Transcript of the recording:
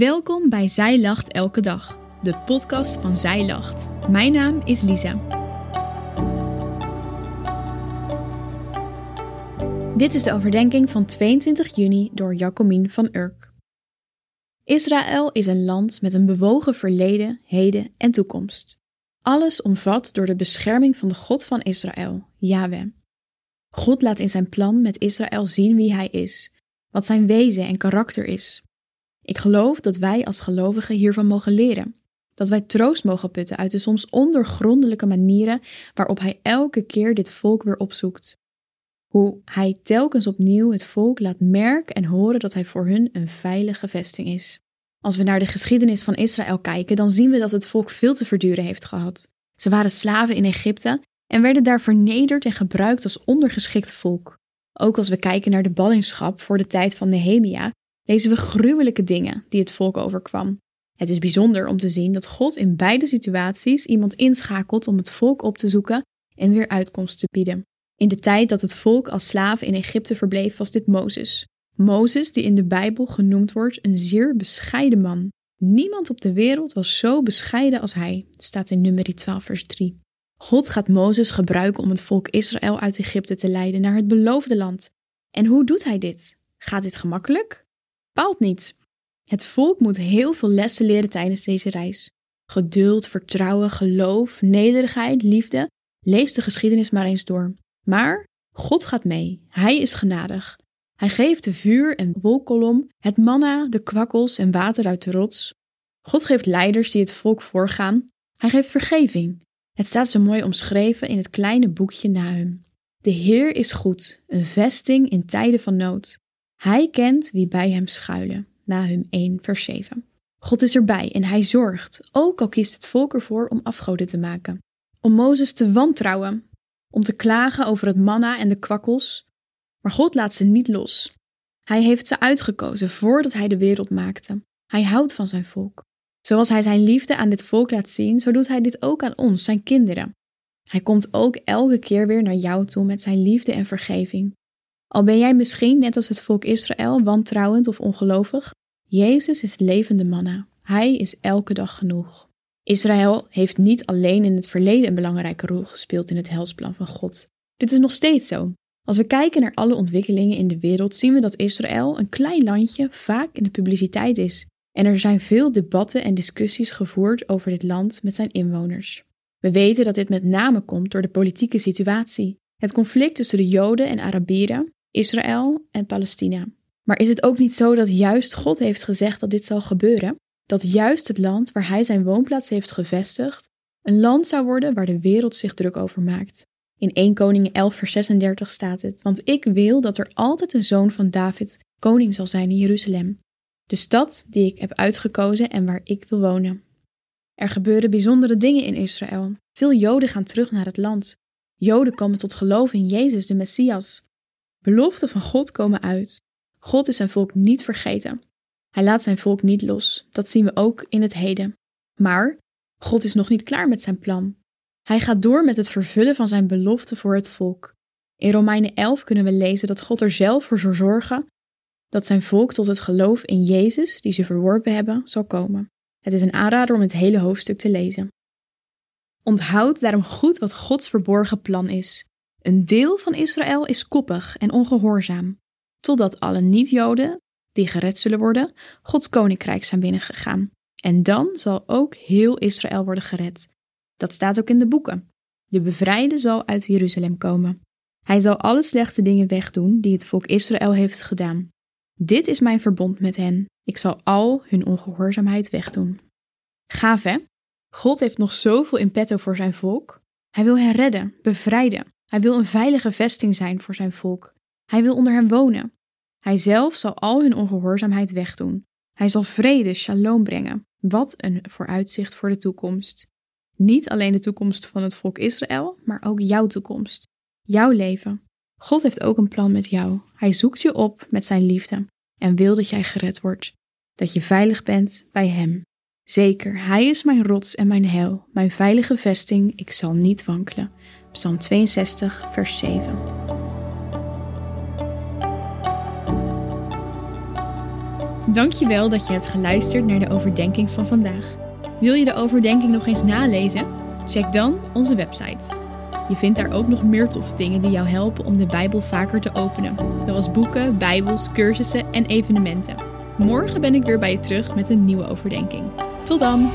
Welkom bij Zij Lacht Elke Dag, de podcast van Zij Lacht. Mijn naam is Lisa. Dit is de overdenking van 22 juni door Jacomien van Urk. Israël is een land met een bewogen verleden, heden en toekomst. Alles omvat door de bescherming van de God van Israël, Yahweh. God laat in zijn plan met Israël zien wie hij is, wat zijn wezen en karakter is. Ik geloof dat wij als gelovigen hiervan mogen leren. Dat wij troost mogen putten uit de soms ondergrondelijke manieren waarop hij elke keer dit volk weer opzoekt. Hoe hij telkens opnieuw het volk laat merken en horen dat hij voor hun een veilige vesting is. Als we naar de geschiedenis van Israël kijken, dan zien we dat het volk veel te verduren heeft gehad. Ze waren slaven in Egypte en werden daar vernederd en gebruikt als ondergeschikt volk. Ook als we kijken naar de ballingschap voor de tijd van Nehemia, lezen we gruwelijke dingen die het volk overkwam. Het is bijzonder om te zien dat God in beide situaties iemand inschakelt om het volk op te zoeken en weer uitkomst te bieden. In de tijd dat het volk als slaven in Egypte verbleef, was dit Mozes. Mozes, die in de Bijbel genoemd wordt een zeer bescheiden man. Niemand op de wereld was zo bescheiden als hij, staat in Numeri 12, vers 3. God gaat Mozes gebruiken om het volk Israël uit Egypte te leiden naar het beloofde land. En hoe doet hij dit? Gaat dit gemakkelijk? Bepaald niet. Het volk moet heel veel lessen leren tijdens deze reis. Geduld, vertrouwen, geloof, nederigheid, liefde. Lees de geschiedenis maar eens door. Maar God gaat mee. Hij is genadig. Hij geeft de vuur en wolkolom, het manna, de kwakkels en water uit de rots. God geeft leiders die het volk voorgaan. Hij geeft vergeving. Het staat zo mooi omschreven in het kleine boekje Nahum. De Heer is goed, een vesting in tijden van nood. Hij kent wie bij hem schuilen. Nahum 1, vers 7. God is erbij en hij zorgt, ook al kiest het volk ervoor om afgoden te maken. Om Mozes te wantrouwen, om te klagen over het manna en de kwakkels. Maar God laat ze niet los. Hij heeft ze uitgekozen voordat hij de wereld maakte. Hij houdt van zijn volk. Zoals hij zijn liefde aan dit volk laat zien, zo doet hij dit ook aan ons, zijn kinderen. Hij komt ook elke keer weer naar jou toe met zijn liefde en vergeving. Al ben jij misschien, net als het volk Israël, wantrouwend of ongelovig, Jezus is levende manna. Hij is elke dag genoeg. Israël heeft niet alleen in het verleden een belangrijke rol gespeeld in het helsplan van God. Dit is nog steeds zo. Als we kijken naar alle ontwikkelingen in de wereld, zien we dat Israël, een klein landje, vaak in de publiciteit is. En er zijn veel debatten en discussies gevoerd over dit land met zijn inwoners. We weten dat dit met name komt door de politieke situatie. Het conflict tussen de Joden en Arabieren, Israël en Palestina. Maar is het ook niet zo dat juist God heeft gezegd dat dit zal gebeuren? Dat juist het land waar hij zijn woonplaats heeft gevestigd, een land zou worden waar de wereld zich druk over maakt. In 1 Koningen 11 vers 36 staat het, want ik wil dat er altijd een zoon van David koning zal zijn in Jeruzalem, de stad die ik heb uitgekozen en waar ik wil wonen. Er gebeuren bijzondere dingen in Israël. Veel Joden gaan terug naar het land. Joden komen tot geloof in Jezus, de Messias. Beloften van God komen uit. God is zijn volk niet vergeten. Hij laat zijn volk niet los. Dat zien we ook in het heden. Maar God is nog niet klaar met zijn plan. Hij gaat door met het vervullen van zijn belofte voor het volk. In Romeinen 11 kunnen we lezen dat God er zelf voor zal zorgen dat zijn volk tot het geloof in Jezus, die ze verworpen hebben, zal komen. Het is een aanrader om het hele hoofdstuk te lezen. Onthoud daarom goed wat Gods verborgen plan is. Een deel van Israël is koppig en ongehoorzaam, totdat alle niet-Joden, die gered zullen worden, Gods koninkrijk zijn binnengegaan. En dan zal ook heel Israël worden gered. Dat staat ook in de boeken. De bevrijde zal uit Jeruzalem komen. Hij zal alle slechte dingen wegdoen die het volk Israël heeft gedaan. Dit is mijn verbond met hen. Ik zal al hun ongehoorzaamheid wegdoen. Gaaf hè? God heeft nog zoveel in petto voor zijn volk. Hij wil hen redden, bevrijden. Hij wil een veilige vesting zijn voor zijn volk. Hij wil onder hen wonen. Hij zelf zal al hun ongehoorzaamheid wegdoen. Hij zal vrede, shalom brengen. Wat een vooruitzicht voor de toekomst. Niet alleen de toekomst van het volk Israël, maar ook jouw toekomst. Jouw leven. God heeft ook een plan met jou. Hij zoekt je op met zijn liefde en wil dat jij gered wordt. Dat je veilig bent bij Hem. Zeker, Hij is mijn rots en mijn heil, mijn veilige vesting, ik zal niet wankelen. Psalm 62, vers 7. Dankjewel dat je hebt geluisterd naar de overdenking van vandaag. Wil je de overdenking nog eens nalezen? Check dan onze website. Je vindt daar ook nog meer toffe dingen die jou helpen om de Bijbel vaker te openen, zoals boeken, Bijbels, cursussen en evenementen. Morgen ben ik weer bij je terug met een nieuwe overdenking. Tot dan!